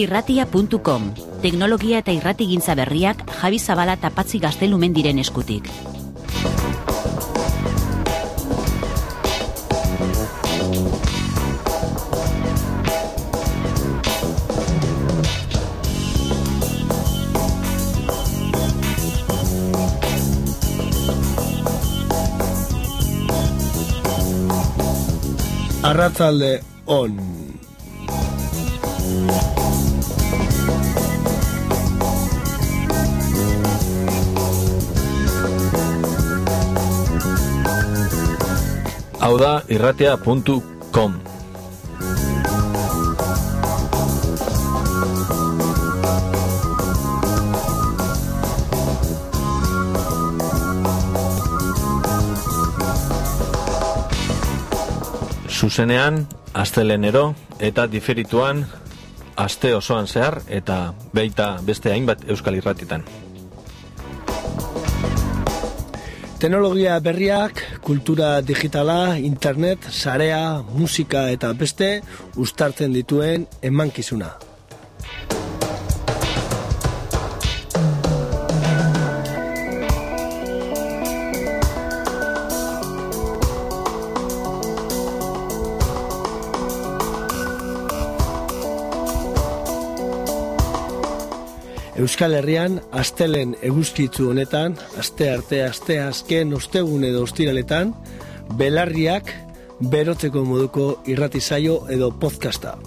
irratia.com Teknologia eta irratigintza berriak Javi Zabala tapatzi gaztelumen diren eskutik. Arratzalde on. Hau da irratia.com Zuzenean, astelenero eta diferituan aste osoan zehar eta beita beste hainbat euskal irratitan. Teknologia berriak, kultura digitala, internet, sarea, musika eta beste ustartzen dituen emankizuna. Euskal Herrian astelen eguzkitzu honetan, aste arte aste azken ostegun edo ostiraletan, belarriak berotzeko moduko irratizaio edo podcasta.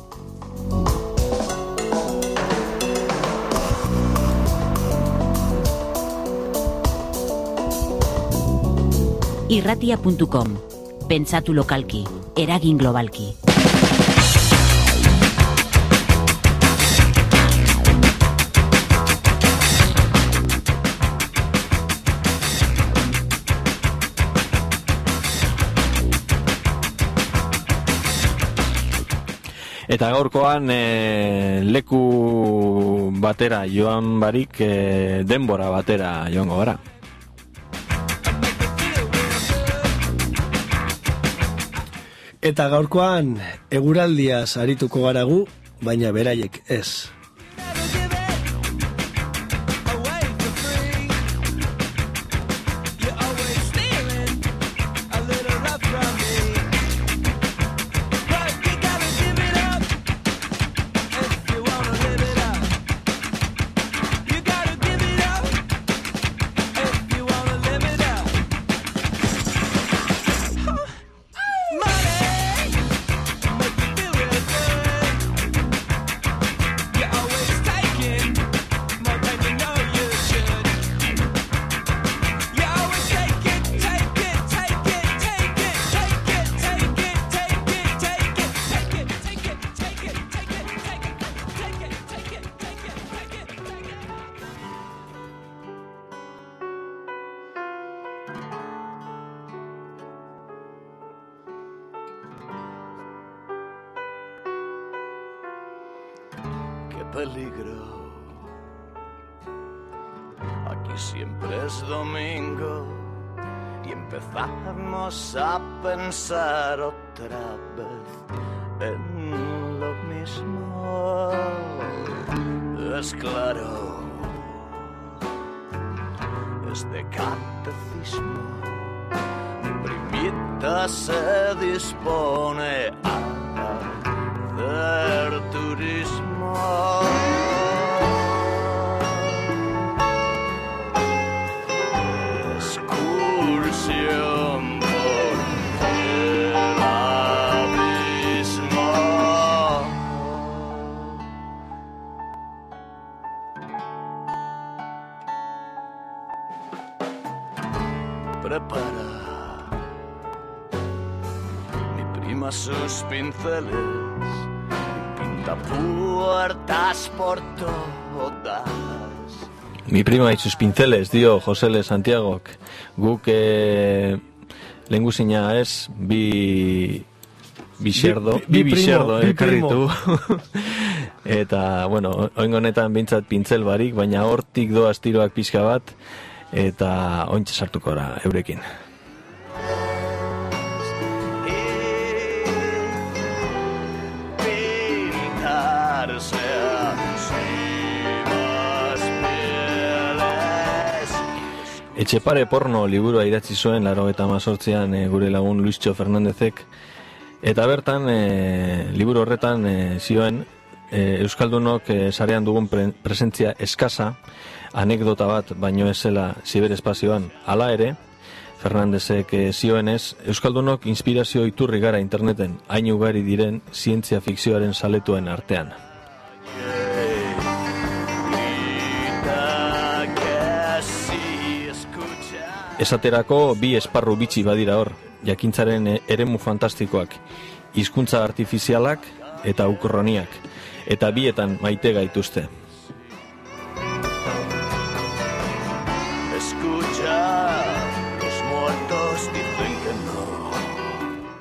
irratia.com Pentsatu lokalki, eragin globalki. Eta gaurkoan e, leku batera joan barik e, denbora batera joango gara. Eta gaurkoan eguraldia sarituko garagu, baina beraiek ez. Pensar otra vez en lo mismo. Es claro, este catecismo. Mi primita se dispone a hacer turismo. Prepara mi prima sus pinceles pinta puertas por todas. Mi prima y sus pinceles, dio Josele Santiagok. Guk e, lehengusina ez, bi bixerdo, Bi- bi, bi primo, bixerdo bi ekarritu. eta, bueno, oingo honetan bintzat pintzel barik, baina hortik doaz tiroak pixka bat, eta ointxe sartuko gara eurekin. Etxepare porno liburua idatzi zuen laro eta mazortzean gure lagun Luistxo Fernandezek eta bertan e, liburu horretan e, zioen e, Euskaldunok e, sarean dugun pre presentzia eskasa anekdota bat baino ez zela ziberespazioan hala ere Fernandezek e, zioenez Euskaldunok inspirazio iturri gara interneten hain ugari diren zientzia fikzioaren saletuen artean. Esaterako bi esparru bitxi badira hor, jakintzaren e- eremu fantastikoak, hizkuntza artifizialak eta ukroniak, eta bietan maite gaituzte.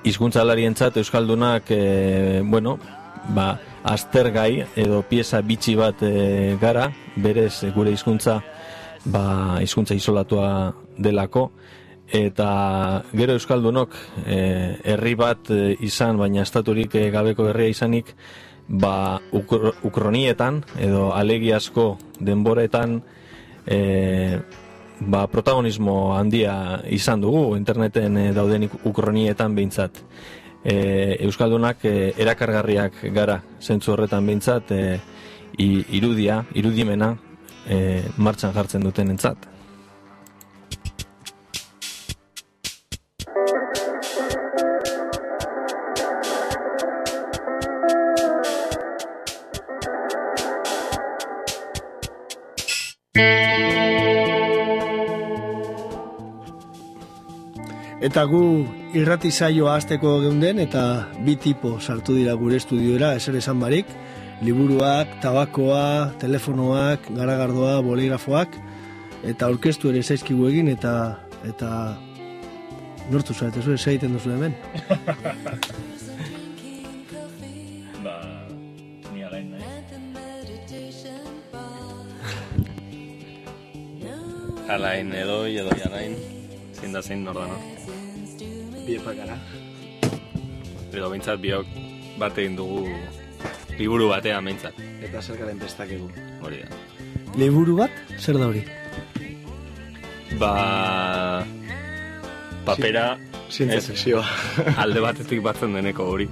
Hizkuntzalarientzat euskaldunak e, bueno, ba, aztergai edo pieza bitxi bat e, gara, berez gure hizkuntza ba, hizkuntza isolatua delako, eta gero euskaldunok e, herri bat e, izan, baina estaturik e, gabeko herria izanik, ba, ukro, ukronietan edo alegiazko denboretan e, ba, protagonismo handia izan dugu interneten e, dauden ik- ukronietan behintzat. E, Euskaldunak e, erakargarriak gara zentzu horretan behintzat e, irudia, irudimena e, martxan jartzen duten entzat. Eta gu irrati saioa hasteko geunden eta bi tipo sartu dira gure estudiora eser esan barik, liburuak, tabakoa, telefonoak, garagardoa, boligrafoak eta orkestu ere zaizkigu egin eta eta nortu zarete zuen egiten duzu hemen. Ba, ni alain nahi. Alain edo edo jalain, zein da zein norda nor. Biepak gara. Edo behintzat biok bat egin dugu liburu batean behintzat. Eta zer garen bestakegu. Hori da. Liburu bat, zer da hori? Ba... Papera Zientzia Ez. fikzioa. alde batetik batzen deneko hori.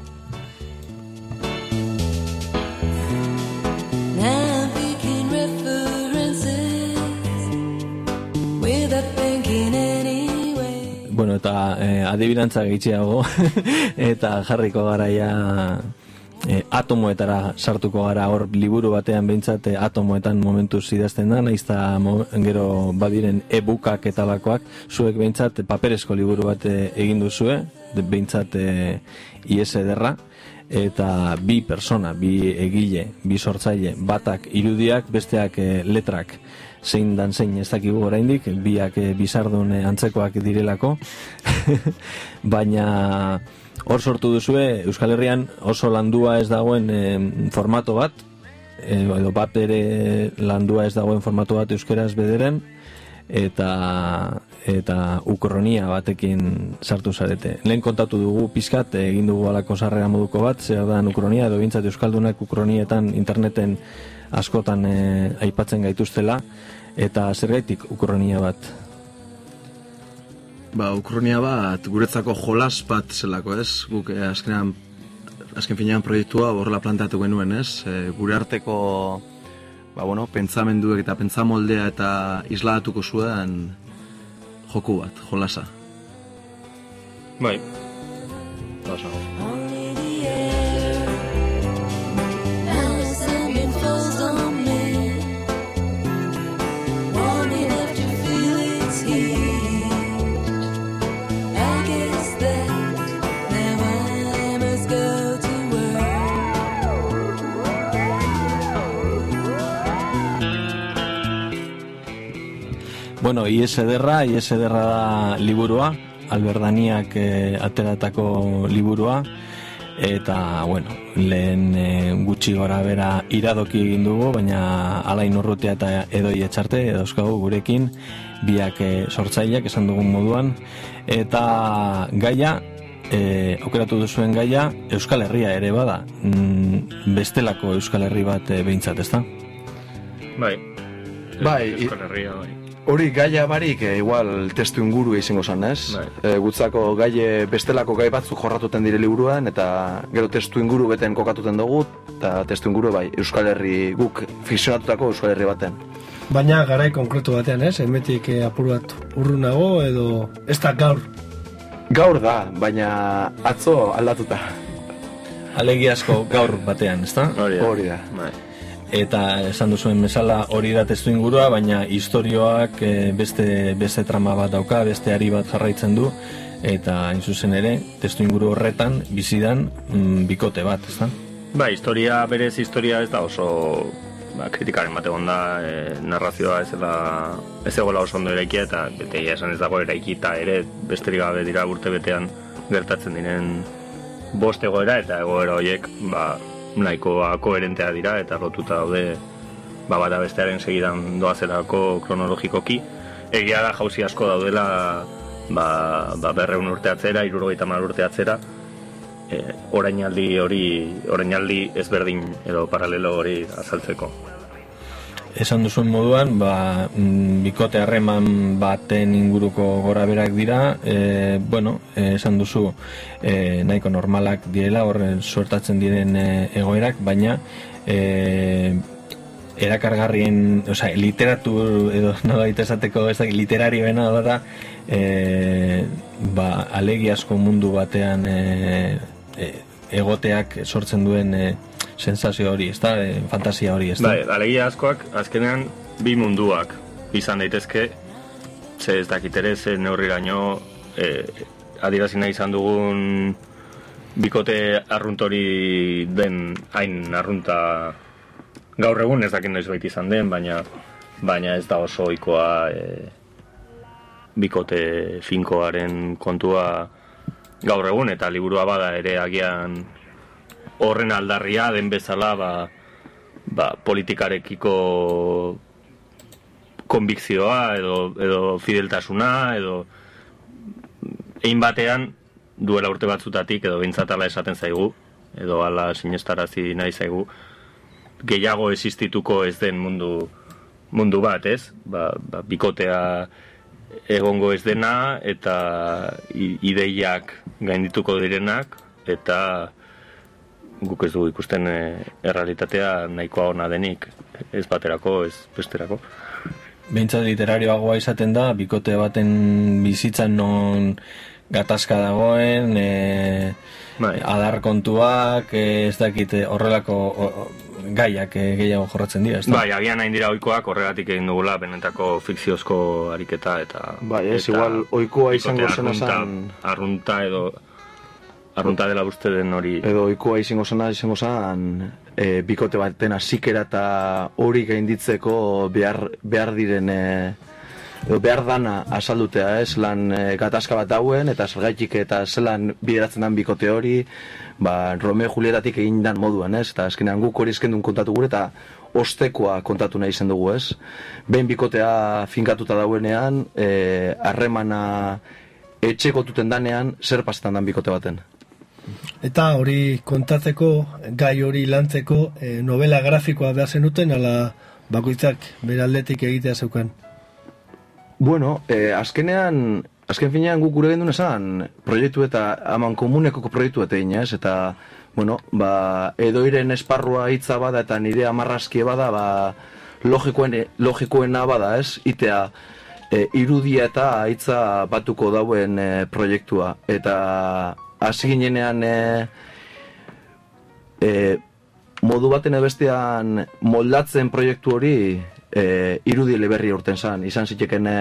Eta eh, adibirantza gehitxeago eta jarriko garaia eh, atomoetara sartuko gara. Hor liburu batean behintzat eh, atomoetan momentuz idazten da, naiz eta gero badiren e-bookak eta lakoak, zuek behintzat paperezko liburu bat eh, egin duzue, behintzat eh, IS ederra, eta bi persona, bi egile, bi sortzaile, batak irudiak, besteak eh, letrak, zein dan zein ez dakigu oraindik, biak eh, bizardun eh, antzekoak direlako, baina hor sortu duzue Euskal Herrian oso landua ez dagoen eh, formato bat, eh, edo bat ere landua ez dagoen formato bat euskeraz bederen, eta eta ukronia batekin sartu zarete. Lehen kontatu dugu pizkat, egin dugu alako sarrera moduko bat, zer da ukronia, edo bintzat euskaldunak ukronietan interneten askotan eh, aipatzen gaituztela, eta zergaitik ukronia bat. Ba, ukronia bat, guretzako jolas bat zelako, ez? Guk eh, azkenean, azken finean proiektua horrela plantatu genuen, ez? E, gure arteko, ba, bueno, pentsamenduek eta pentsamoldea eta isladatuko zuen joku bat, jolasa. Bai. Oso. Bueno, IES ederra, IES ederra da liburua, alberdaniak e, ateratako liburua, eta, bueno, lehen e, gutxi gora bera iradoki egin dugu, baina alain urrutia eta edoi etxarte, edauzkagu gurekin, biak e, sortzaileak esan dugun moduan, eta gaia, e, aukeratu duzuen gaia, Euskal Herria ere bada, mm, bestelako Euskal Herri bat e, behintzat, ezta? Bai. Bai, Euskal Herria, bai. Hori gaia barik, e, igual testu inguru izango zan, ez? Bai. E, gutzako gaie bestelako gai batzuk jorratuten dire liburuan, eta gero testu inguru beten kokatuten dugu, eta testu inguru bai, Euskal Herri, guk fikzionatutako Euskal Herri baten. Baina garai konkretu batean, ez? Hemetik eh, apur bat urrunago edo ez da gaur. Gaur da, baina atzo aldatuta. Alegiazko gaur batean, ezta? Hori da. Hori da. Eta esan duzuen bezala hori da testu ingurua, baina historioak eh, beste, beste trama bat dauka, beste ari bat jarraitzen du, eta hain zuzen ere, testu inguru horretan, bizidan, mm, bikote bat, ezta? Ba, historia, berez historia ez da oso ba, kritikaren bat egon da, e, narrazioa ez dela ez egola oso ondo eraikia eta bete esan ez dago eraikita ere besterik gabe dira urte betean gertatzen diren bost egoera eta egoera horiek ba, nahikoa koherentea dira eta lotuta daude ba, bata bestearen segidan doazelako kronologikoki. Egia da jauzi asko daudela ba, ba berreun urte atzera, irurogeita mar urte atzera, e, orainaldi hori, orainaldi ezberdin edo paralelo hori azaltzeko. Esan duzuen moduan, ba, mm, bikote harreman baten inguruko gora berak dira, e, bueno, e, esan duzu e, nahiko normalak direla, horren suertatzen diren e, egoerak, baina e, erakargarrien, osea, literatur edo nola esateko ez dakit literario bena da e, ba, alegiazko mundu batean e, e, egoteak sortzen duen e, sensazio hori, ezta? E, fantasia hori, ezta? Bai, alegia askoak azkenean bi munduak izan daitezke, ze ez dakit ze neurriraino e, adirazi nahi izan dugun bikote arruntori den hain arrunta gaur egun ez dakit noiz baita izan den, baina baina ez da oso ohikoa e, bikote finkoaren kontua gaur egun eta liburua bada ere agian horren aldarria den bezala ba, ba, politikarekiko konbikzioa edo, edo fideltasuna edo egin batean duela urte batzutatik edo behintzat ala esaten zaigu edo ala sinestarazi nahi zaigu gehiago existituko ez den mundu mundu bat, ez? Ba, ba, bikotea egongo ez dena eta ideiak gaindituko direnak eta guk ez dugu ikusten e, errealitatea nahikoa ona denik ez baterako, ez besterako. Behintzat literarioagoa izaten da, bikote baten bizitzan non gatazka dagoen, e, Bai. adar kontuak, e, ez dakit e, horrelako o, o, gaiak e, gehiago jorratzen dira, ez da? Bai, agian hain dira ohikoak horregatik egin dugula benetako fikziozko ariketa eta Bai, ez, eta igual bikote izango arrunta- zan- arrunta edo arrunta dela uste den hori Edo ohikoa izango zena izango zan e, bikote baten hasikera eta hori gainditzeko behar, behar diren e, behar dana azaldutea, ez, lan e, gatazka bat dauen, eta zergaitik eta zelan bideratzen den bikote hori, ba, Romeo Julietatik egin dan moduan, ez, eta azkenean guk hori eskendun kontatu gure, eta ostekoa kontatu nahi izan dugu, ez. Behin bikotea finkatuta dauenean, e, harremana etxekotuten danean, zer pasetan dan bikote baten. Eta hori kontatzeko, gai hori lantzeko, eh, novela grafikoa behar zenuten, ala bakoitzak bere aldetik egitea zeukan. Bueno, eh, azkenean, azken finean guk gure gendun esan, proiektu eta aman komuneko proiektu eta ez, eta, bueno, ba, edoiren esparrua hitza bada eta nire amarrazkie bada, ba, logikoen, logikoena bada, ez, itea, e, irudia eta hitza batuko dauen e, proiektua. Eta hasi ginenean e, e, modu baten edo bestean moldatzen proiektu hori e, irudi eleberri urten zan. Izan ziteken e,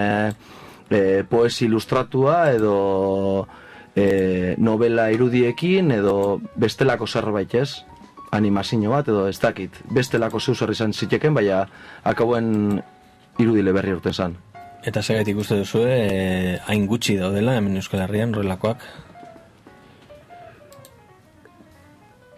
e, poesi ilustratua edo e, novela irudiekin edo bestelako zerbait ez animazio bat edo ez dakit bestelako zeu zer izan ziteken baina akauen irudi eleberri urten zan. Eta segaitik uste duzu, e, hain gutxi daudela hemen Euskal Herrian horrelakoak.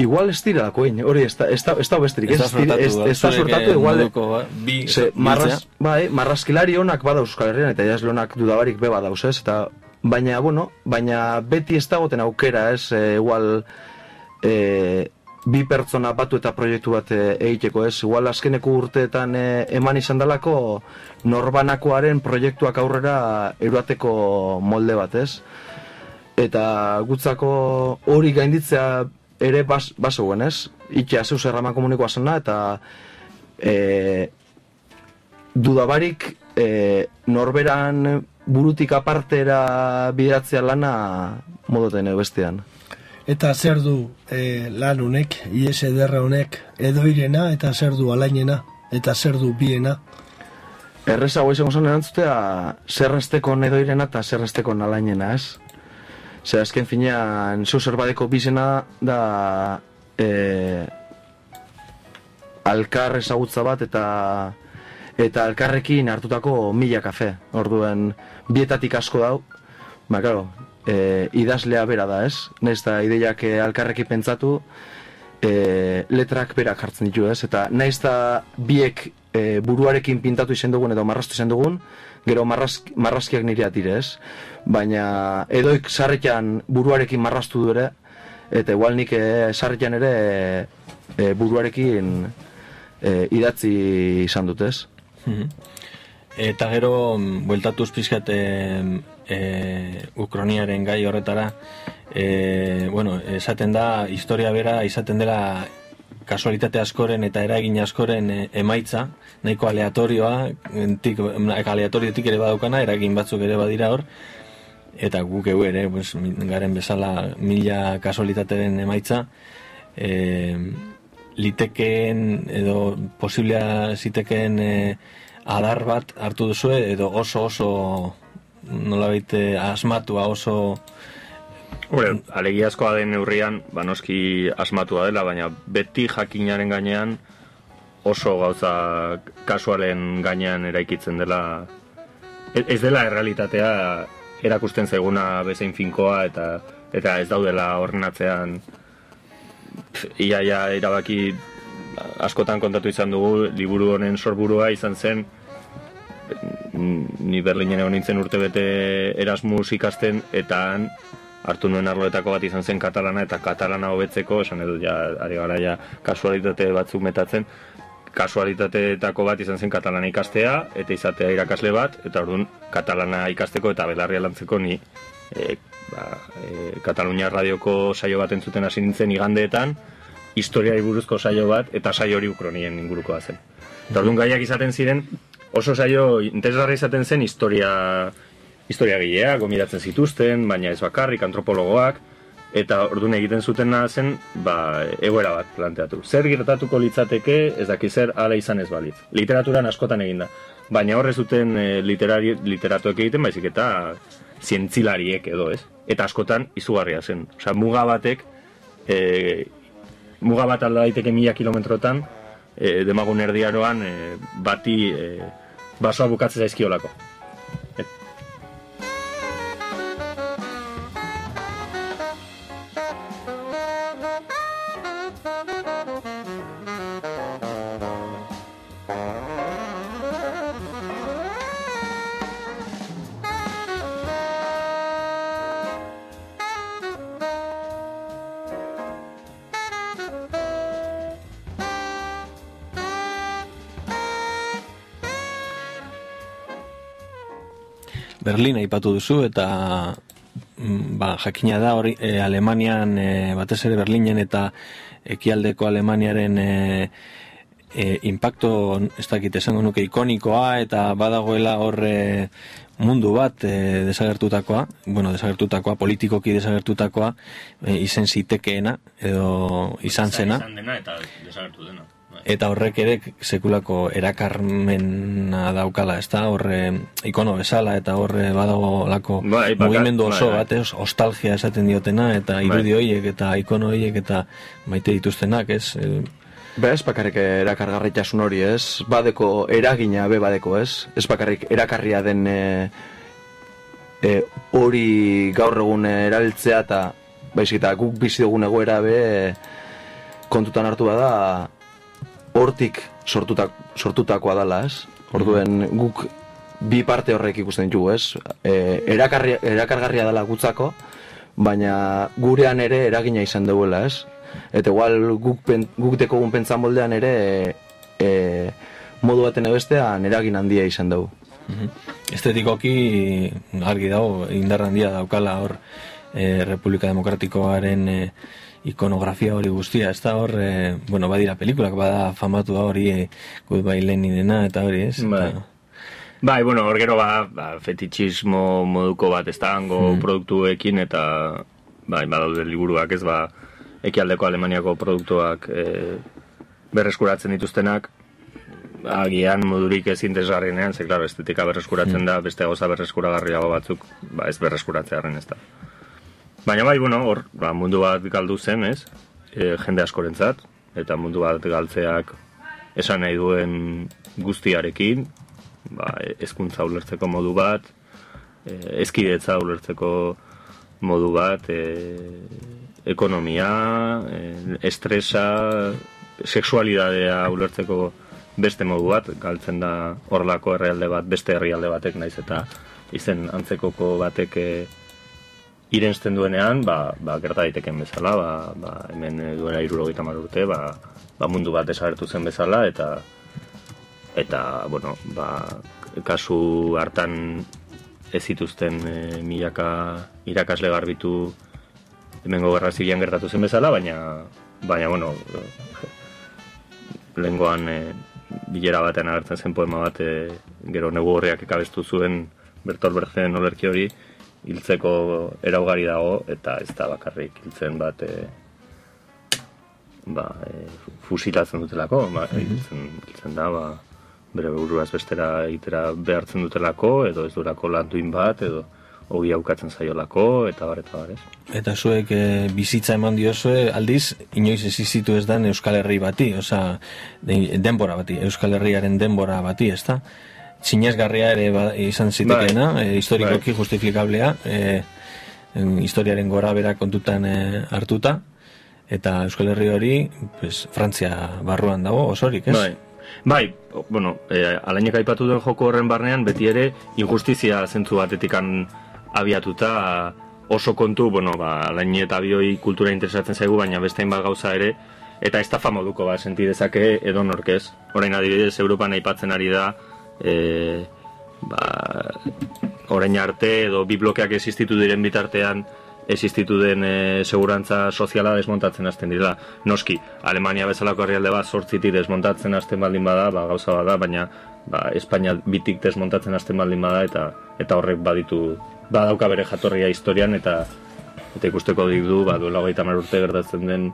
Igual ez dira dakoin, hori ez da, ez da, ez da besterik, Ez ez, ez, sortatu, ez da zuek, sortatu, eh, igual, bi Ze, marraz, bai, marrazkilari honak bada Euskal Herrian, eta jazle honak dudabarik be badauz, ez? Eta, baina, bueno, baina beti ez dagoten aukera, ez? E, igual, e, bi pertsona batu eta proiektu bat e, egiteko, ez? Igual azkeneko urteetan e, eman izan dalako norbanakoaren proiektuak aurrera eruateko molde bat, ez? Eta gutzako hori gainditzea ere bas, basoen, ez? Itxea zeus erraman komunikoa zena, eta e, dudabarik e, norberan burutik apartera bideratzea lana modoten bestean. Eta zer du e, lan honek, IES ederra honek, edoirena eta zer du alainena, eta zer du biena. Errezago izango zen erantzutea zerresteko edoirena eta zerresteko alainena, ez? Zer, azken finean, zeu zerbadeko bizena da e, alkar ezagutza bat eta eta alkarrekin hartutako mila kafe. Orduen, bietatik asko dau, ba, claro, e, idazlea bera da, ez? Nez da ideiak e, alkarrekin pentsatu, e, letrak berak jartzen ditu, ez? Eta naiz da biek e, buruarekin pintatu izan dugun edo marrastu izan dugun, gero marrazk, marrazkiak nire atire, ez? Baina edoik sarretan buruarekin marrastu du ere, eta igual nik e, ere e, buruarekin e, idatzi izan dut, ez? Mhm. Eta gero, bueltatuz pizkat e, e, Ukroniaren gai horretara, e, bueno, esaten da, historia bera izaten dela kasualitate askoren eta eragin askoren emaitza, nahiko aleatorioa, entik, aleatoriotik ere badaukana, eragin batzuk ere badira hor, eta guk egu ere, pues, garen bezala mila kasualitateren emaitza, e, litekeen edo posiblea zitekeen e, adar bat hartu duzu edo oso oso nolabait eh, asmatua oso Hore, alegiazkoa den neurrian, ba noski asmatua dela, baina beti jakinaren gainean oso gauza kasualen gainean eraikitzen dela ez dela errealitatea erakusten zaiguna bezain finkoa eta eta ez daudela horren atzean pf, ia erabaki askotan kontatu izan dugu liburu honen sorburua izan zen ni Berlinen egon nintzen urte bete Erasmus ikasten eta han hartu nuen arloetako bat izan zen katalana eta katalana hobetzeko, esan edo ja, ari gara ja kasualitate batzuk metatzen, kasualitateetako bat izan zen katalana ikastea eta izatea irakasle bat eta orduan katalana ikasteko eta belarria lantzeko ni e, ba, e, Katalunia radioko saio bat entzuten hasi nintzen igandeetan historiari buruzko saio bat eta saio hori ukronien ingurukoa zen. Eta orduan gaiak izaten ziren oso saio interesgarri izaten zen historia historiagilea gomidatzen zituzten, baina ez bakarrik antropologoak eta ordun egiten zutena zen ba, egoera bat planteatu. Zer gertatuko litzateke ez daki zer hala izan ez balitz. Literaturan askotan eginda. Baina horre zuten e, literari, literatuek egiten baizik eta zientzilariek edo ez. Eta askotan izugarria zen. Osea, muga batek e, muga bat alda daiteke mila kilometrotan e, demagun erdiaroan e, bati e, basoa bukatzea zaizkiolako. Berlin aipatu duzu eta mm, ba, jakina da hori e, Alemanian e, batez ere Berlinen eta ekialdeko Alemaniaren e, e, impacto ez dakit esango nuke ikonikoa eta badagoela horre mundu bat e, desagertutakoa, bueno, desagertutakoa, politikoki desagertutakoa, e, izen zitekeena edo izan zena. Izan dena eta desagertu dena. Bai. Eta horrek ere sekulako erakarmena daukala, ez da, horre ikono bezala eta horre badago lako Bai, mugimendu oso bai, bai. bat, ez, ostalgia esaten diotena, eta irudi horiek eta ikono horiek eta maite dituztenak, ez, e, Be, ez bakarrik erakargarritasun hori, ez? Badeko eragina be badeko, ez? Ez bakarrik erakarria den e, e, hori gaur egun erabiltzea eta baizik eta guk bizi dugun egoera be kontutan hartu bada hortik sortutak, sortutakoa dala, ez? Orduen guk bi parte horrek ikusten ditugu, ez? E, erakarria, erakargarria dela gutzako, baina gurean ere eragina izan duela, ez? Eta igual guk, pen, guk dekogun pentsa moldean ere e, e, modu baten ebestean eragin handia izan dugu. Estetikoki argi dago indar handia daukala hor e, Republika Demokratikoaren e, ikonografia hori guztia, ez da hor, e, bueno, badira pelikulak, bada famatu hori e, Goodbye Leninena eta hori, ez? Bai. Eta- Bai, bueno, hor gero ba, ba, fetitxismo moduko bat ez da hango produktuekin eta bai, badaude liburuak ez ba, ekialdeko Alemaniako produktuak e, berreskuratzen dituztenak agian modurik ez interesgarrienean, ze claro, estetika berreskuratzen da, beste gauza berreskuragarriago batzuk, ba, ez berreskuratzearen ez da. Baina bai, bueno, hor, ba, mundu bat galdu zen, ez? E, jende askorentzat, eta mundu bat galtzeak esan nahi duen guztiarekin, ba, ezkuntza ulertzeko modu bat, e, ezkidetza ulertzeko modu bat, e, ekonomia, e, estresa, sexualidadea ulertzeko beste modu bat, galtzen da horlako herrialde bat, beste herrialde batek naiz eta izen antzekoko batek e, irensten duenean, ba, ba gerta daiteken bezala, ba, ba, hemen e, duela irurogeita hamar urte, ba, ba mundu bat desagertu zen bezala, eta eta, bueno, ba, kasu hartan ez zituzten e, milaka irakasle garbitu hemengo gerra zibilan gertatu zen bezala, baina, baina, bueno, lengoan e, bilera batean agertzen zen poema bat, e, gero negu horriak ekabestu zuen Bertol Bergen olerki hori, hiltzeko eraugari dago, eta ez da bakarrik hiltzen bat, e, ba, e, fusilatzen dutelako, ba, hiltzen, hiltzen da, ba, bere buruaz bestera egitera behartzen dutelako, edo ez durako landuin bat, edo hogi aukatzen zaiolako, eta bar, eta bar, ez? Eta zuek e, bizitza eman diozue, aldiz, inoiz ez izitu ez dan Euskal Herri bati, osea, de- denbora bati, Euskal Herriaren denbora bati, ez da? Zinezgarria ere ba, izan zitekeena, e, historikoki justifikablea, e, en, historiaren gora bera kontutan e, hartuta, eta Euskal Herri hori, pues, Frantzia barruan dago, osorik, ez? Bai. Bai, bueno, e, alainek aipatu duen joko horren barnean, beti ere injustizia zentzu batetikan abiatuta oso kontu, bueno, ba, alain eta bioi kultura interesatzen zaigu, baina beste hainbat gauza ere, eta estafa moduko ba, senti dezake edo norkez. Orain adibidez, Europan aipatzen ari da, e, ba, orain arte edo bi blokeak existitu diren bitartean existitu den e, segurantza soziala desmontatzen hasten direla. Noski, Alemania bezalako herrialde bat sortzitik desmontatzen hasten baldin bada, ba, gauza bada, baina ba, Espainia bitik desmontatzen hasten baldin bada, eta eta horrek baditu, badauka bere jatorria historian, eta eta ikusteko dik du, ba, duela hogeita hamar urte gertatzen den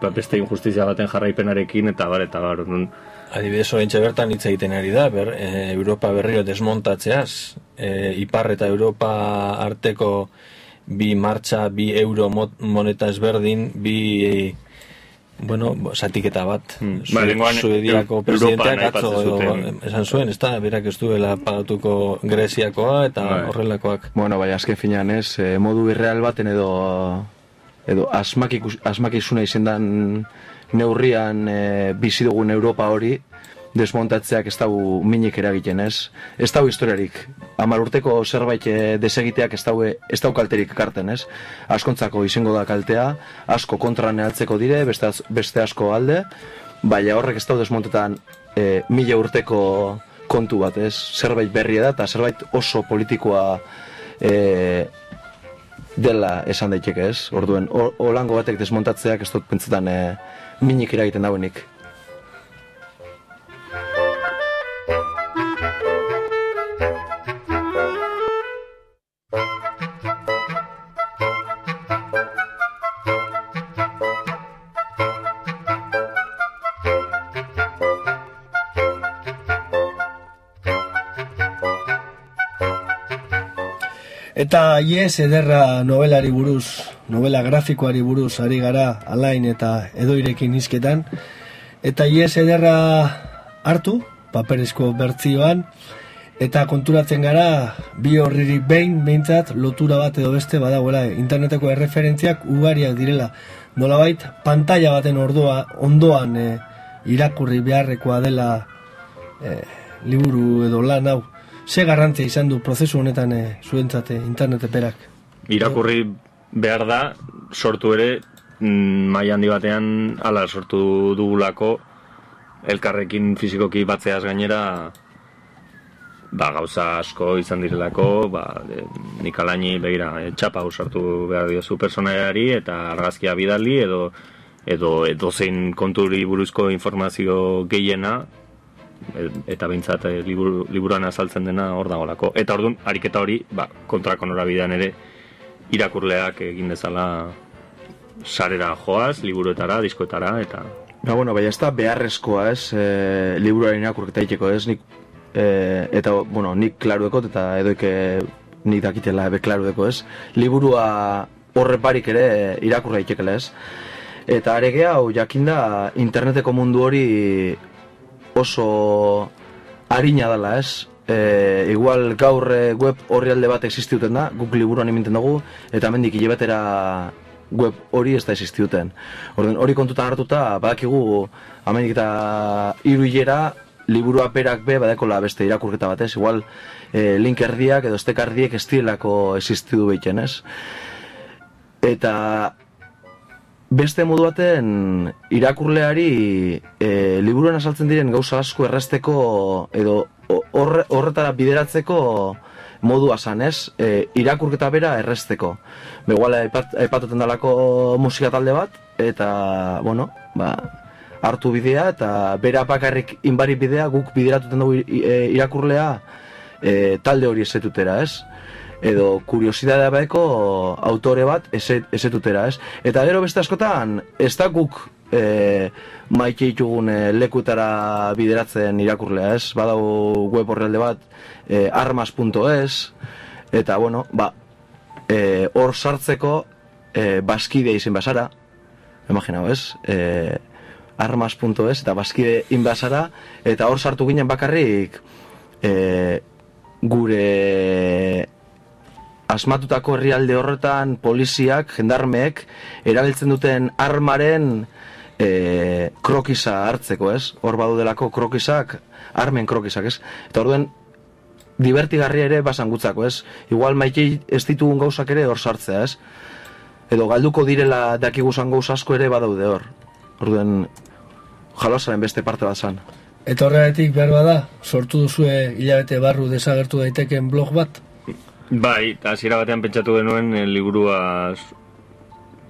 ba, beste injustizia baten jarraipenarekin, eta bar, eta bar, orduan, Adibidez, oraintxe bertan hitz egiten ari da, ber, e, Europa berriro desmontatzeaz, e, Ipar eta Europa arteko bi martxa, bi euro mot- moneta ezberdin, bi bueno, zatiketa bat. Hmm. Zue- Ba, Suediako presidenteak atzo esan zuen, ez da, berak ez duela pagatuko Greziakoa eta Bai. horrelakoak. Bueno, bai, azken finean ez, e, modu irreal baten edo edo asmakikus, asmakizuna izendan neurrian e, bizi dugun Europa hori desmontatzeak ez dau minik eragiten ez. Ez dau historiarik. Hamar urteko zerbait e, desegiteak ez dau, ez dau kalterik ekarten ez. Askontzako izango da kaltea, asko kontra nealtzeko dire, beste, beste asko alde, baina horrek ez dau desmontetan e, mila urteko kontu bat ez. Zerbait berria da eta zerbait oso politikoa e, dela esan daiteke ez. Orduen, o- olango batek desmontatzeak ez dut pentsetan e, minik eragiten dauenik. Eta Yes ederra novelari buruz, novela grafikoari buruz ari gara alain eta edoirekin hizketan. Eta ies ederra hartu, paperezko bertzioan, eta konturatzen gara, bi horririk behin, behintzat, lotura bat edo beste badagoela, interneteko erreferentziak ugariak direla. Nolabait, pantalla baten ordua, ondoan eh, irakurri beharrekoa dela eh, liburu edo lan hau. Ze garrantzia izan du prozesu honetan eh, zuentzate internet berak? Irakurri behar da, sortu ere, mm, maila handi batean, ala sortu dugulako, elkarrekin fizikoki batzeaz gainera, ba, gauza asko izan direlako, ba, e, nik alaini begira, e, txapa usartu behar diozu personaiari eta argazkia bidali edo edo edozein konturi buruzko informazio gehiena e, eta behintzat e, liburu, liburuan azaltzen dena hor dagolako. Eta orduan, ariketa hori, ba, kontrako norabidean ere irakurleak egin dezala sarera joaz, liburuetara, diskoetara, eta Ba, bueno, baina ez da beharrezkoa, ez, e, liburuaren irakurketa egiteko, ez, nik, e, eta, bueno, nik klaru dekot, eta edoike nik dakitela ebe klaru deko, ez, liburua horreparik ere irakurra itekela, ez. Eta arege hau, jakinda, interneteko mundu hori oso harina dela, ez. E, igual gaur e, web orrialde bat existiuten da, guk liburuan iminten dugu, eta mendik hilabetera web hori ez da existiuten. Orden, hori kontutan hartuta, badakigu, amenik eta hiru hilera, liburua berak be badakola beste irakurketa batez, igual e, link erdiak edo estek erdiek ez direlako existidu behiten, ez? Eta beste modu baten irakurleari e, liburuan azaltzen diren gauza asko erresteko edo horre, horretara bideratzeko modua zan, ez? E, irakurketa bera erresteko. Begoala aipatuten dalako musika talde bat, eta, bueno, ba, hartu bidea, eta bera bakarrik inbari bidea, guk bideratuten dugu e, irakurlea e, talde hori esetutera, ez? edo kuriosidadea baeko autore bat eset, esetutera, ez? Eta gero beste askotan, ez da guk e, maite ditugun e, lekutara bideratzen irakurlea, ez? Badau web horrelde bat, e, armas.es, eta bueno, ba, e, hor sartzeko e, baskide izen basara, imaginau, ez? E, armas.es eta baskide inbasara, eta hor sartu ginen bakarrik e, gure asmatutako herrialde horretan poliziak, jendarmeek, erabiltzen duten armaren e, krokisa hartzeko, ez? Hor badu delako krokisak, armen krokisak, ez? Eta orduen, divertigarria ere basan gutzako, ez? Igual maite ez ditugun gauzak ere hor sartzea, ez? Edo galduko direla dakiguzan gauza asko ere badaude hor. Orduen, jalosaren beste parte bat zan. Eta horregatik behar bada, sortu duzue hilabete barru desagertu daiteken blog bat? Bai, eta hasiera batean pentsatu genuen e, liburua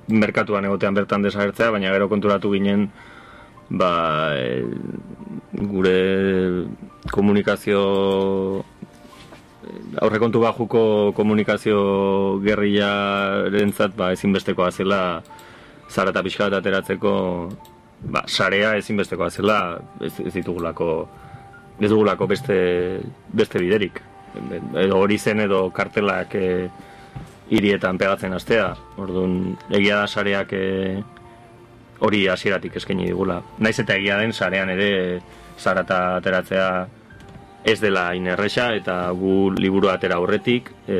merkatuan egotean bertan desagertzea, baina gero konturatu ginen ba, e, gure komunikazio aurrekontu bajuko komunikazio gerrilarentzat ba, ezinbestekoa zela zara eta pixka bat ateratzeko ba, sarea ezinbestekoa zela ez, ez ditugulako ez dugulako beste, beste biderik. Edo hori zen edo kartelak e, hirietan pegatzen astea. Orduan, egia da sareak e, hori hasieratik eskaini digula. Naiz eta egia den sarean ere zarata ateratzea ez dela inerresa eta gu liburu atera aurretik e,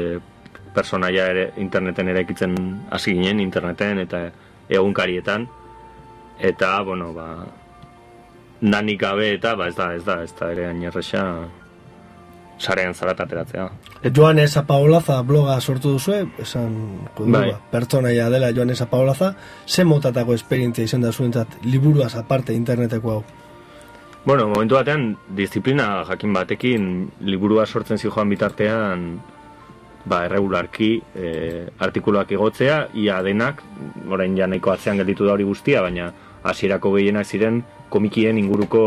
personaia ere interneten eraikitzen hasi ginen interneten eta egunkarietan eta bueno ba nanik gabe eta ba ez da ez da ez da ere inerresa sarean zarata ateratzea. Joan Esa Paolaza bloga sortu duzue, esan kundua, Bai. pertsonaia dela Joan Esa Paolaza, ze motatako esperientzia izan da zuentzat liburuaz aparte interneteko hau? Bueno, momentu batean, disiplina jakin batekin liburua sortzen zijoan bitartean ba, erregularki e, artikuluak igotzea, ia denak, orain ja nahiko atzean gelditu da hori guztia, baina hasierako gehienak ziren komikien inguruko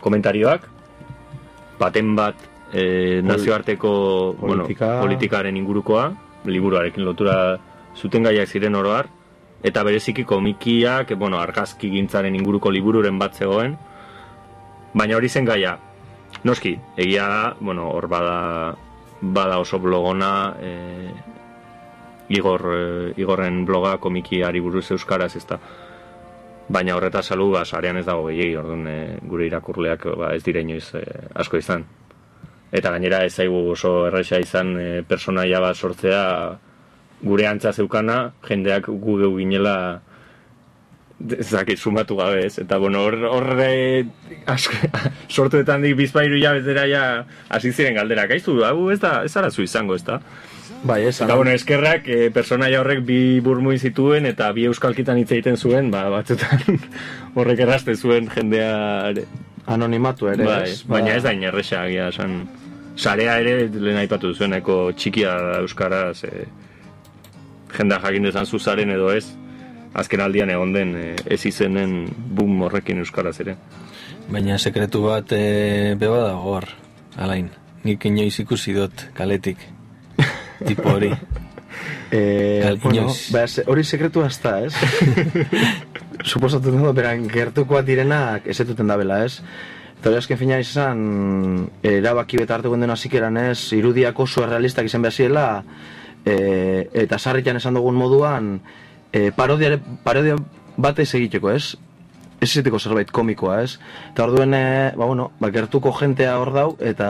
komentarioak, baten bat e, nazioarteko politika. bueno, politikaren ingurukoa, liburuarekin lotura zuten gaiak ziren oroar, eta bereziki komikiak, bueno, argazki gintzaren inguruko libururen bat zegoen, baina hori zen gaia. Noski, egia da, bueno, hor bada, bada oso blogona, e, Igor, e, Igorren bloga komikiari buruz euskaraz, ez da. Baina horreta salu ba, sarean ez dago gehiagi, orduan e, gure irakurleak ba, ez dire inoiz e, asko izan. Eta gainera ez zaigu oso erresa izan e, personaia bat sortzea gure antza zeukana, jendeak gu geu ginela ez dakit sumatu gabe ez, eta bueno, hor, hor sortuetan dik bizpairu hilabetera ja hasi ziren galderak, aizu, hau ez da, ez arazu izango, ez da? Bai, ez, Eta bueno, eskerrak, e, personaia horrek bi burmuin zituen eta bi euskalkitan hitz egiten zuen, ba, batzutan horrek erraste zuen jendea anonimatu ere, Bai, ez? baina ez da inerresa, agia, esan, sarea ere lehen aipatu zueneko txikia da euskaraz, e, jendea jakin dezan zuzaren edo ez, azken aldian egon den e, ez izenen boom horrekin euskaraz ere. Baina sekretu bat e, beba dago hor, alain. Nik inoiz ikusi dut kaletik. Tipo hori. Eh, bueno, ba, se- hori sekretu hasta, ez? Suposatu dugu, beran, gertukoak direnak ezetuten dabela, ez? Eta hori azken fina izan, erabaki beta hartu den hasikeran ez, irudiak oso errealistak izan behar zirela, e, eta sarritan esan dugun moduan, e, parodia, parodia batez egiteko, ez? Ez izateko zerbait komikoa, ez? Eta orduen, e, ba, bueno, ba, gertuko jentea hor dau, eta,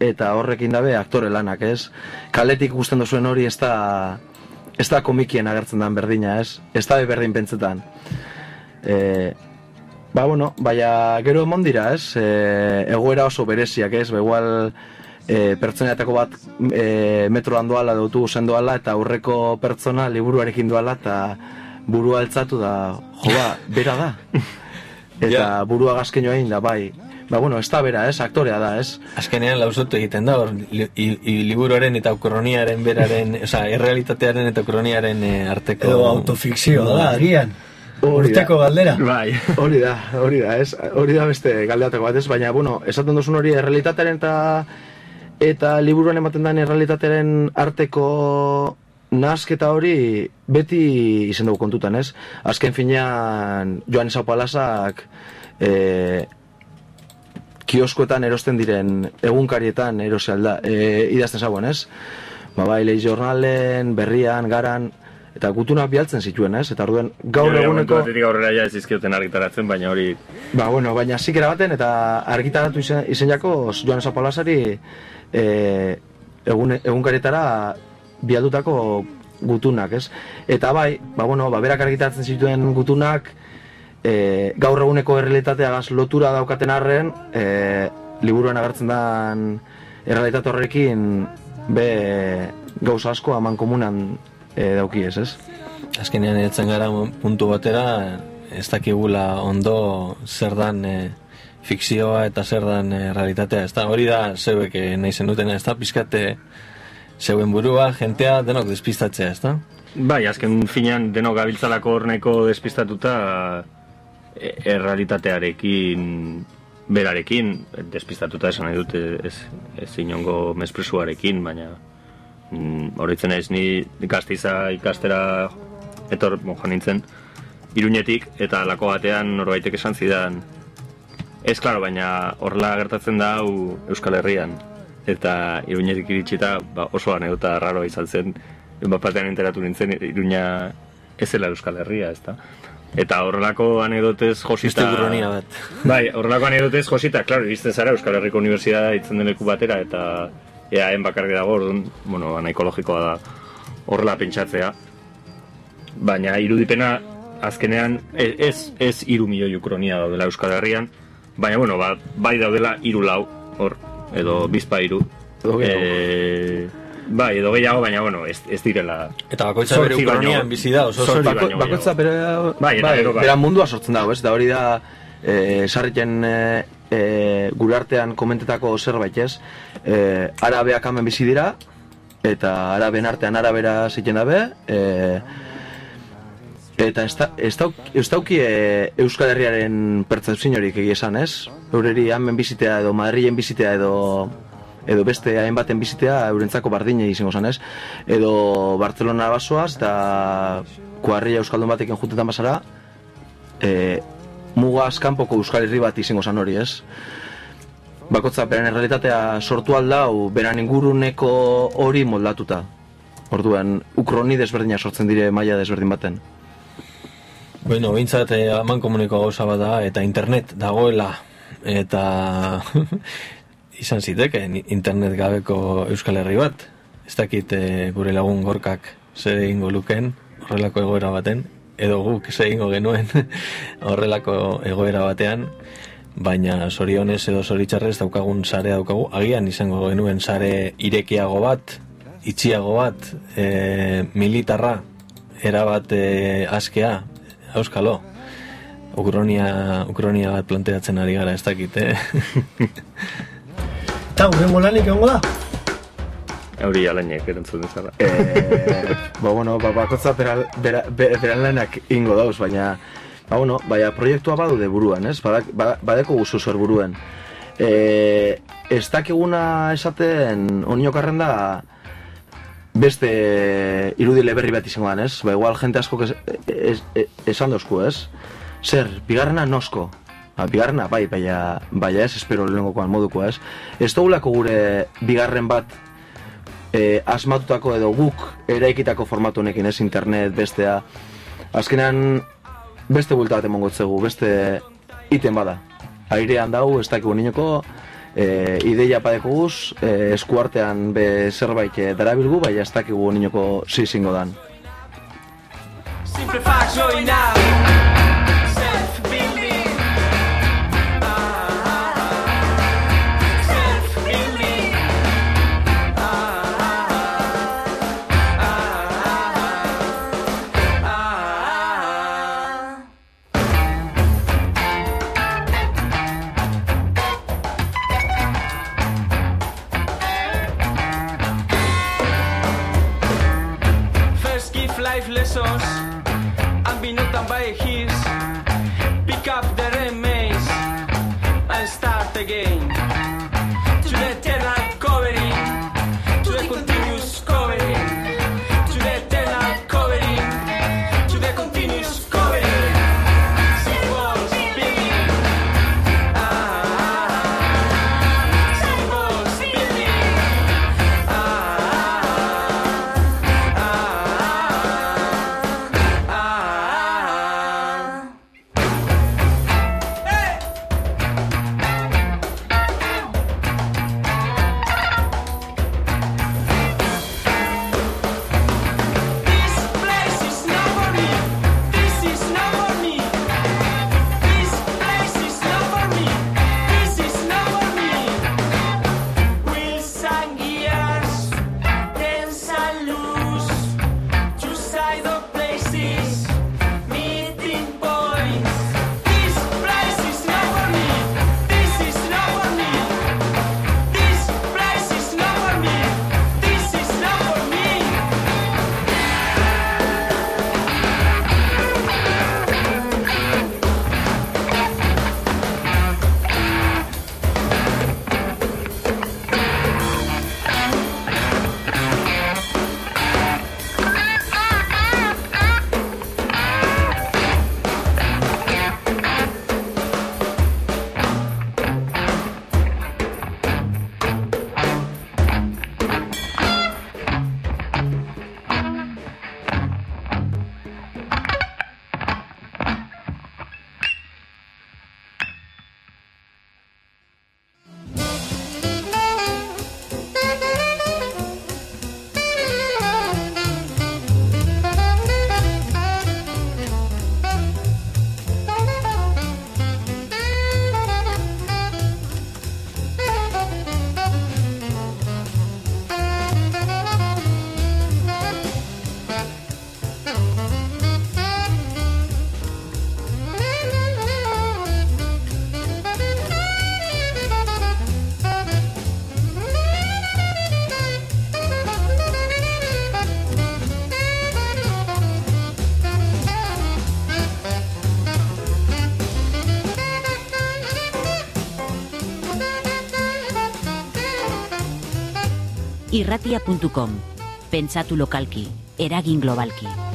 eta horrekin dabe aktore lanak, ez? Kaletik ikusten duzuen hori ez da, ez da komikien agertzen dan berdina, ez? Ez da berdin pentsetan. E, ba, bueno, baina gero emon dira, ez? E, egoera oso bereziak, ez? Ba, igual e, pertsonetako bat e, metroan doala, edo autobusen doala, eta aurreko pertsona liburuarekin doala, eta burua altzatu da, jo ba, bera da. Eta Ja. burua gazkeño egin da, bai. Ba, bueno, ez da bera, ez? Aktorea da, ez? Azkenean lausotu egiten da, hor, li, liburuaren eta kroniaren beraren, oza, errealitatearen eta kroniaren eh, arteko... Edo autofikzioa da, agian. Urteko galdera. Bai. Hori da, hori da, ez? Hori da beste galdeateko bat, ez? Baina, bueno, esaten duzun hori errealitatearen eta eta liburuan ematen den errealitatearen arteko nasketa hori beti izen dugu kontutan, ez? Azken finean, Joan Esau Palasak e, kioskoetan erosten diren egunkarietan erosi alda, e, idazten zauen, ez? Ba, bai, lehi jornalen, berrian, garan, eta gutunak bialtzen zituen, ez? Eta orduen gaur Gero eguneko... batetik aurrera ja ez izkioten argitaratzen, baina hori Ba, bueno, baina zikera baten eta argitaratu izen, izen jako Joan Zapalasari e, egun, egunkarietara bialdutako gutunak, ez? Eta bai, ba, bueno, ba, berak argitaratzen zituen gutunak e, gaur eguneko errealitateagaz lotura daukaten arren e, liburuan agertzen den errealitate horrekin be gauza asko aman komunan e, dauki ez, ez? Azkenean etzen gara puntu batera, ez dakigula ondo zer dan e, fikzioa eta zer dan e, realitatea. Ez da, hori da zeuek e, nahi zenutena, ez da, pizkate zeuen burua, jentea, denok despistatzea, ez da? Bai, azken finean denok gabiltzalako horneko despistatuta e, errealitatearekin berarekin despistatuta esan nahi dute ez, ez inongo mespresuarekin, baina mm, horitzen ez ni gazteiza ikastera etor joan nintzen iruñetik eta lako batean norbaitek esan zidan ez klaro, baina horrela gertatzen da hau Euskal Herrian eta iruñetik iritsita ba, oso anedota raroa izan zen bat batean enteratu nintzen iruña ez zela Euskal Herria, ezta? Eta horrelako anedotez josita... Burronia bat. Bai, horrelako anedotez josita, klaro, iristen zara Euskal Herriko Unibertsitatea itzen den leku batera, eta eaen bakarri dago, orduan, bueno, ana ekologikoa da horrela pentsatzea. Baina irudipena azkenean e- ez, ez iru milioi ukronia daudela Euskal Herrian, baina bueno, ba, bai daudela iru lau, hor, edo bizpa iru. Edo gehiago. Eh, bai, edo gehiago, baina bueno, ez, ez direla... Eta bakoitza bere ukronian bizi da, oso baino gehiago. bakoitza bere, Bai, eta gero bai. bera mundua sortzen dago, ez? Da hori da e, sarriken e, e, gure artean komentetako zerbait, ez? E, arabeak hemen bizi dira, eta araben artean arabera ziten dabe, e, eta ez, da, ez, dauk, ez dauki e, Euskal Herriaren pertzepzinorik egia esan, ez? Eureri hemen bizitea edo Madrilen bizitea edo edo beste hainbaten bizitea eurentzako bardine izango zen, ez? Edo Barcelona basoaz eta kuarria euskaldun batekin juntetan basara e, mugaz kanpoko euskal herri bat izango zen hori, ez? Bakotza, beren errealitatea sortu aldau, beran inguruneko hori moldatuta. Orduan, ukroni desberdina sortzen dire maila desberdin baten. Bueno, bintzat eh, aman komuniko gauza bada eta internet dagoela eta izan ziteken internet gabeko Euskal Herri bat. Ez dakit eh, gure lagun gorkak zer egingo luken horrelako egoera baten, edo guk zer egingo genuen horrelako egoera batean, baina zorionez edo zoritxarrez daukagun sarea daukagu, agian izango genuen sare irekiago bat, itxiago bat, e, militarra, erabat e, askea, euskalo. Ukronia, Ukronia bat planteatzen ari gara, ez dakit, eh? Eta, urrengo lanik egongo da? Euri alainek erantzun dezala. Eh, ba, bueno, ba, bakotza beral, bera, be- beran lanak ingo dauz, baina, ba, bueno, baina proiektua badude buruan, ez? Badak, ba- badeko guzu zer buruan. E, ez dakiguna esaten oniokarren da beste irudile berri bat izango ez? Ba, igual jente asko es, es, es, esan dozku, ez? Zer, bigarrena nosko. Ba, bigarrena, bai, baina, baina ez, espero lehenengokoan moduko, ez? Ez dugulako gure bigarren bat e, asmatutako edo guk eraikitako formatu honekin, ez internet, bestea. Azkenean, beste bulta bat emongo beste iten bada. Airean dau, ez dakigu niñoko, e, ideia padeko guz, e, eskuartean be zerbait e, darabilgu, bai ez dakigu niñoko zizingo dan. Simple irratia.com. Pentsatu lokalki, eragin globalki.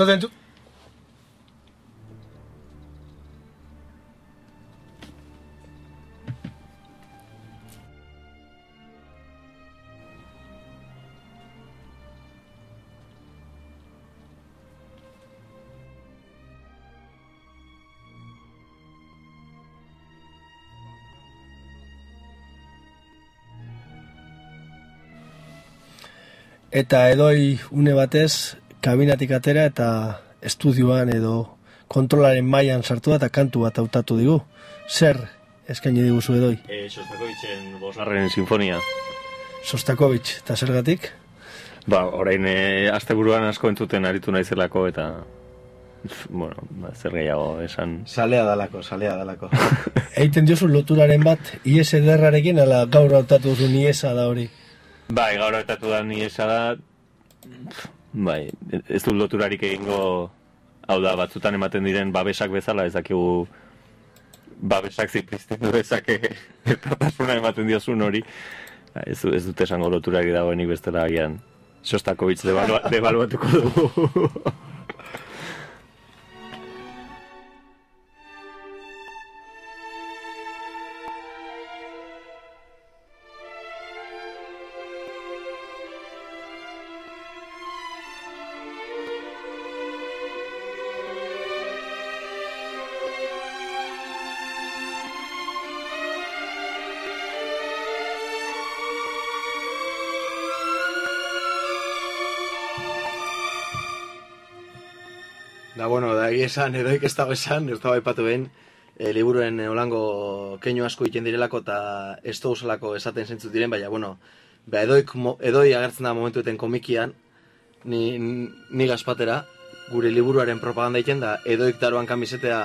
está dentro. Eta edoi une batez kabinatik atera eta estudioan edo kontrolaren mailan sartu da eta kantu bat hautatu digu. Zer eskaini diguzu edoi? E, Sostakovitzen bosgarren sinfonia. Sostakovich, eta zergatik? Ba, orain e, asteburuan asko entzuten aritu naizelako eta bueno, ba, zer gehiago esan. Salea dalako, salea dalako. Eiten diozu loturaren bat, IS ederrarekin, ala gaur hautatu duzu niesa da hori. Bai, gaur hartatu da ni esa da, bai, ez du loturarik egingo, hau da, batzutan ematen diren babesak bezala, ez dakigu babesak ziprizten du ezake ertatasuna ematen diozun hori. Ba, Ez, ez dute esango loturarik dagoenik bestela agian. Sostakovitz debalua, debaluatuko dugu. Esan, edoik ez dago esan, ez dago aipatu behin, e, liburuen olango keinu asko egiten direlako eta ez zelako esaten zentzu diren, baina, bueno, ba, edoik, edoi agertzen da momentueten komikian, ni, ni gazpatera, gure liburuaren propaganda egiten da, edoik daroan kamisetea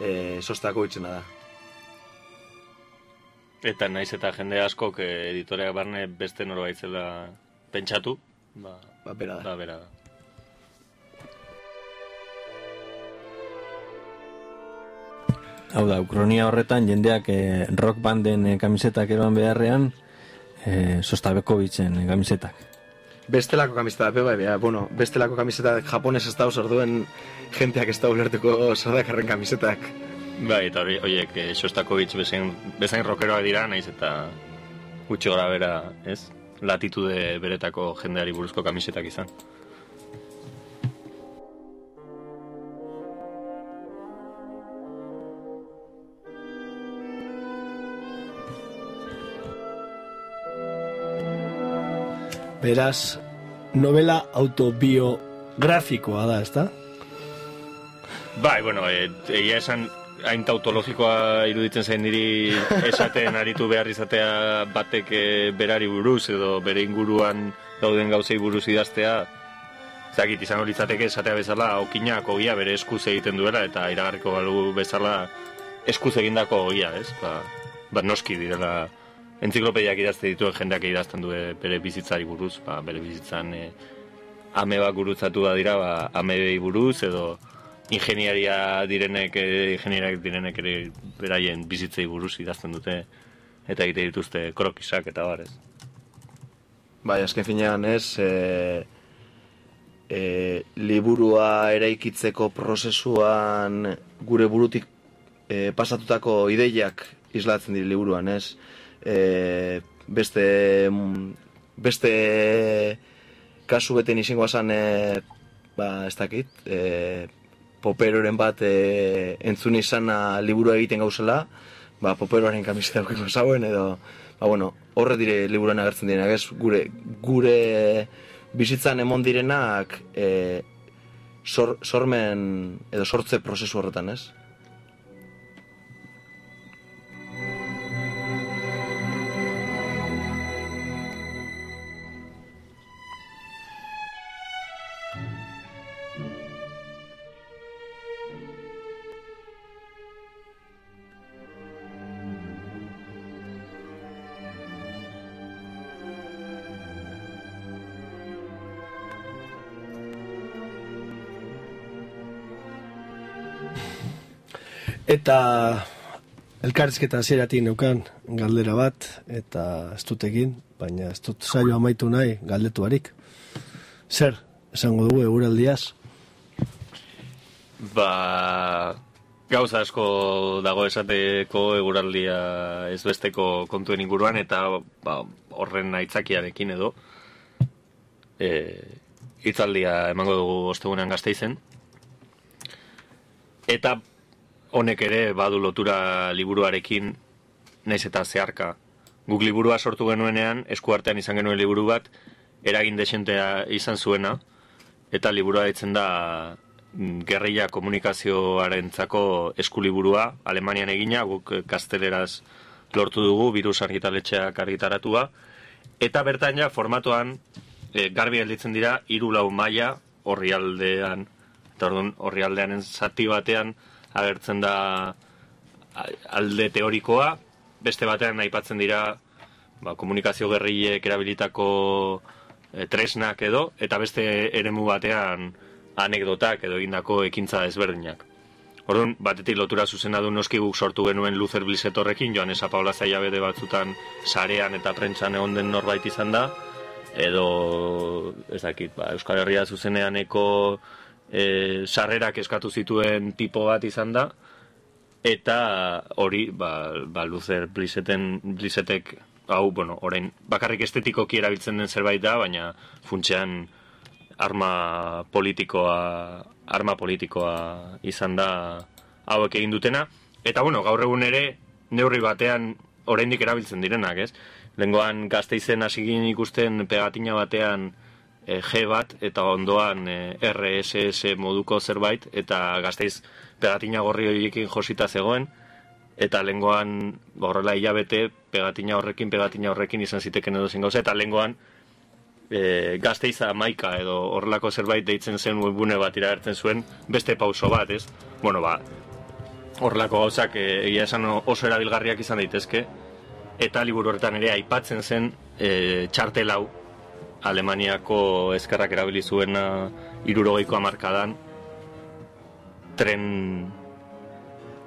e, sostako itxena da. Eta naiz eta jende askok eh, editoreak barne beste norbait zela pentsatu, ba, Ba, bera da. da bera da. Hau da, ukronia horretan jendeak eh, rock banden eh, kamisetak eroan beharrean, eh, Sostabekovitzen eh, kamisetak. Bestelako kamiseta da, bai, bai, bueno, bestelako kamiseta japones ez dauz orduen jenteak ez da ulertuko sardakarren kamisetak. Bai, eta hori, oiek, eh, Shostakovich bezain, bezain rockeroak dira, naiz eta gutxi gora bera, ez? Latitude beretako jendeari buruzko kamisetak izan. Beraz, novela autobiografikoa da, ezta? Bai, bueno, e, egia esan hain tautologikoa iruditzen zain diri esaten aritu behar izatea batek eh, berari buruz edo bere inguruan dauden gauzei buruz idaztea zakit izan hori izateke esatea bezala okinak ogia bere eskuz egiten duela eta iragarriko balu bezala eskuz egindako ogia, ez? Ba, ba noski direla entziklopediak idazte dituen jendeak idazten du bere bizitzari buruz, ba, bere bizitzan e, ameba gurutzatu da dira, ba, amebei buruz edo ingeniaria direnek, eh, ingeniariak direnek ere beraien bizitzei buruz idazten dute eta egite dituzte krokisak eta bar, ez? Bai, azken finean ez, e, e, liburua eraikitzeko prozesuan gure burutik e, pasatutako ideiak islatzen dira liburuan, ez? E, beste, mm, beste kasu beten izango zan, e, ba, ez dakit, e, poperoren bat e, entzun izana liburua egiten gauzela, ba, poperoaren kamiseta aukiko zauen, edo, ba, bueno, horre dire liburuan agertzen direnak, ez, gure, gure bizitzan emon direnak e, sor, sormen, edo sortze prozesu horretan, ez? Eta elkarrizketa hasieratik neukan galdera bat, eta ez dut egin, baina ez dut saio amaitu nahi galdetu harik. Zer, esango dugu eguraldiaz? Ba, gauza asko dago esateko eguraldia ez besteko kontuen inguruan eta ba, horren aitzakiarekin edo e, hitzaldia emango dugu ostegunean gazteizen. Eta honek ere badu lotura liburuarekin naiz eta zeharka. Guk liburua sortu genuenean, eskuartean izan genuen liburu bat, eragin desentea izan zuena, eta liburua ditzen da mm, gerrilla komunikazioarentzako eskuliburua, Alemanian egina, guk eh, gazteleraz lortu dugu, virus argitaletxeak argitaratua, eta bertan ja formatuan e, garbi gelditzen dira hiru lau maila orrialdean, eta orduan orrialdeanen zati batean agertzen da alde teorikoa, beste batean aipatzen dira ba, komunikazio gerrilek erabilitako e, tresnak edo, eta beste eremu batean anekdotak edo egindako ekintza ezberdinak. Orduan, batetik lotura zuzena du noski guk sortu genuen Luzer Bliset horrekin, joan esa Paula Zaiabede batzutan sarean eta prentsan egon den norbait izan da, edo, ez dakit, ba, Euskal Herria zuzeneaneko e, sarrerak eskatu zituen tipo bat izan da, eta hori, ba, ba Luzer Bliseten, Blisetek, hau, bueno, orain, bakarrik estetikoki erabiltzen den zerbait da, baina funtsean arma politikoa arma politikoa izan da hauek egin dutena eta bueno gaur egun ere neurri batean oraindik erabiltzen direnak, ez? Lengoan gazteizen hasi ginen ikusten pegatina batean eh, G bat eta ondoan eh, RSS moduko zerbait eta gazteiz pegatina gorri horiekin josita zegoen eta lengoan horrela hilabete pegatina horrekin pegatina horrekin izan ziteken edo zen gauza eta lengoan e, gazteiza maika edo horrelako zerbait deitzen zen webgune bat iragertzen zuen beste pauso bat, ez? Bueno, ba, horrelako gauzak e, egia esan oso erabilgarriak izan daitezke eta liburu horretan ere aipatzen zen e, txartel hau Alemaniako eskerrak erabili zuena irurogeiko amarkadan tren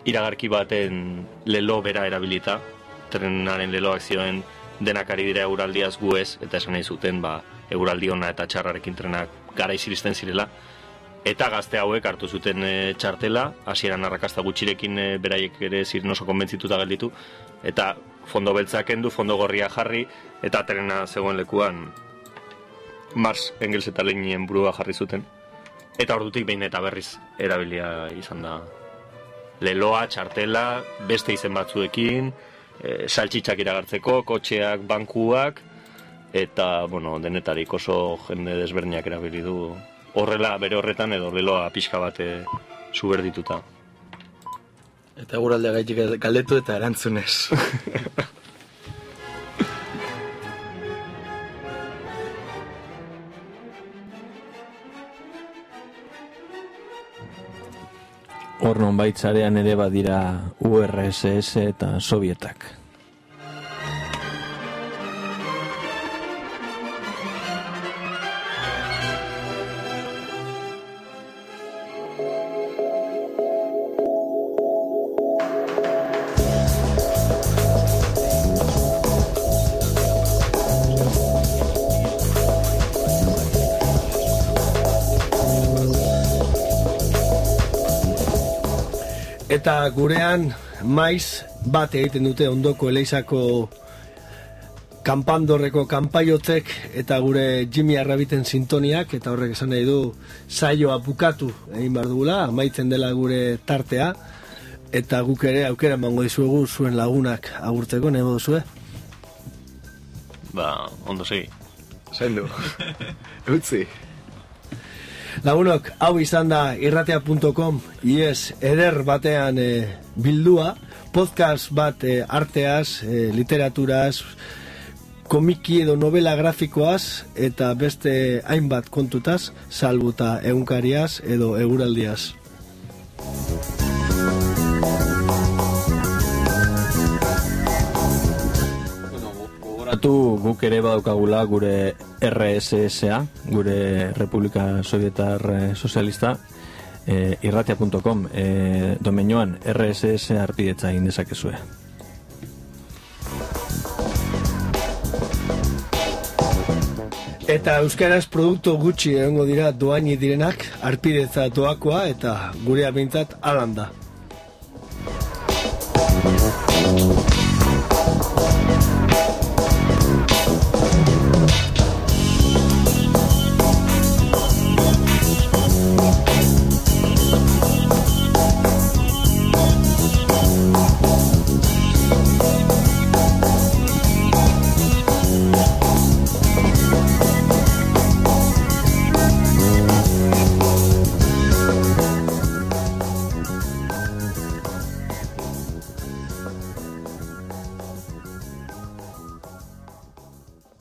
iragarki baten lelo bera erabilita trenaren leloak zioen denak ari dira eguraldiaz gu ez, eta esan nahi zuten, ba, eguraldi ona eta txarrarekin trenak gara iziristen zirela. Eta gazte hauek hartu zuten e, txartela, hasieran arrakasta gutxirekin e, beraiek ere ziren oso konbentzituta gelditu, eta fondo beltzak kendu, fondo gorria jarri, eta trena zegoen lekuan Mars Engels eta Leninen burua jarri zuten. Eta ordutik behin eta berriz erabilia izan da leloa, txartela, beste izen batzuekin, e, saltxitxak iragartzeko, kotxeak, bankuak, eta, bueno, denetarik oso jende desberdinak erabili du horrela, bere horretan edo leloa pixka bate suberdituta. Eta guraldea gaitik galdetu eta erantzunez. Hor non baitzarean ere badira URSS eta Sovietak. Eta gurean maiz bat egiten dute ondoko eleizako kanpandorreko kanpaiotzek eta gure Jimmy Arrabiten sintoniak eta horrek esan nahi du saioa bukatu egin behar dugula, amaitzen dela gure tartea eta guk ere aukera emango dizuegu zuen lagunak agurtzeko, nebo duzue? Ba, ondo segi. Zain du. Utzi. Lagunok, hau izan da irratea.com ies eder batean eh, bildua, podcast bat eh, arteaz, eh, literaturaz, komiki edo novela grafikoaz eta beste hainbat kontutaz, salbuta egunkariaz edo eguraldiaz. Gogoratu guk ere badaukagula gure RSSA, gure Republika Sovietar eh, Sozialista, eh, irratia.com, eh, domenioan RSS arpidetza egin dezakezue. Eta euskaraz produktu gutxi egongo dira doaini direnak, arpidetza doakoa eta gurea bintzat alanda.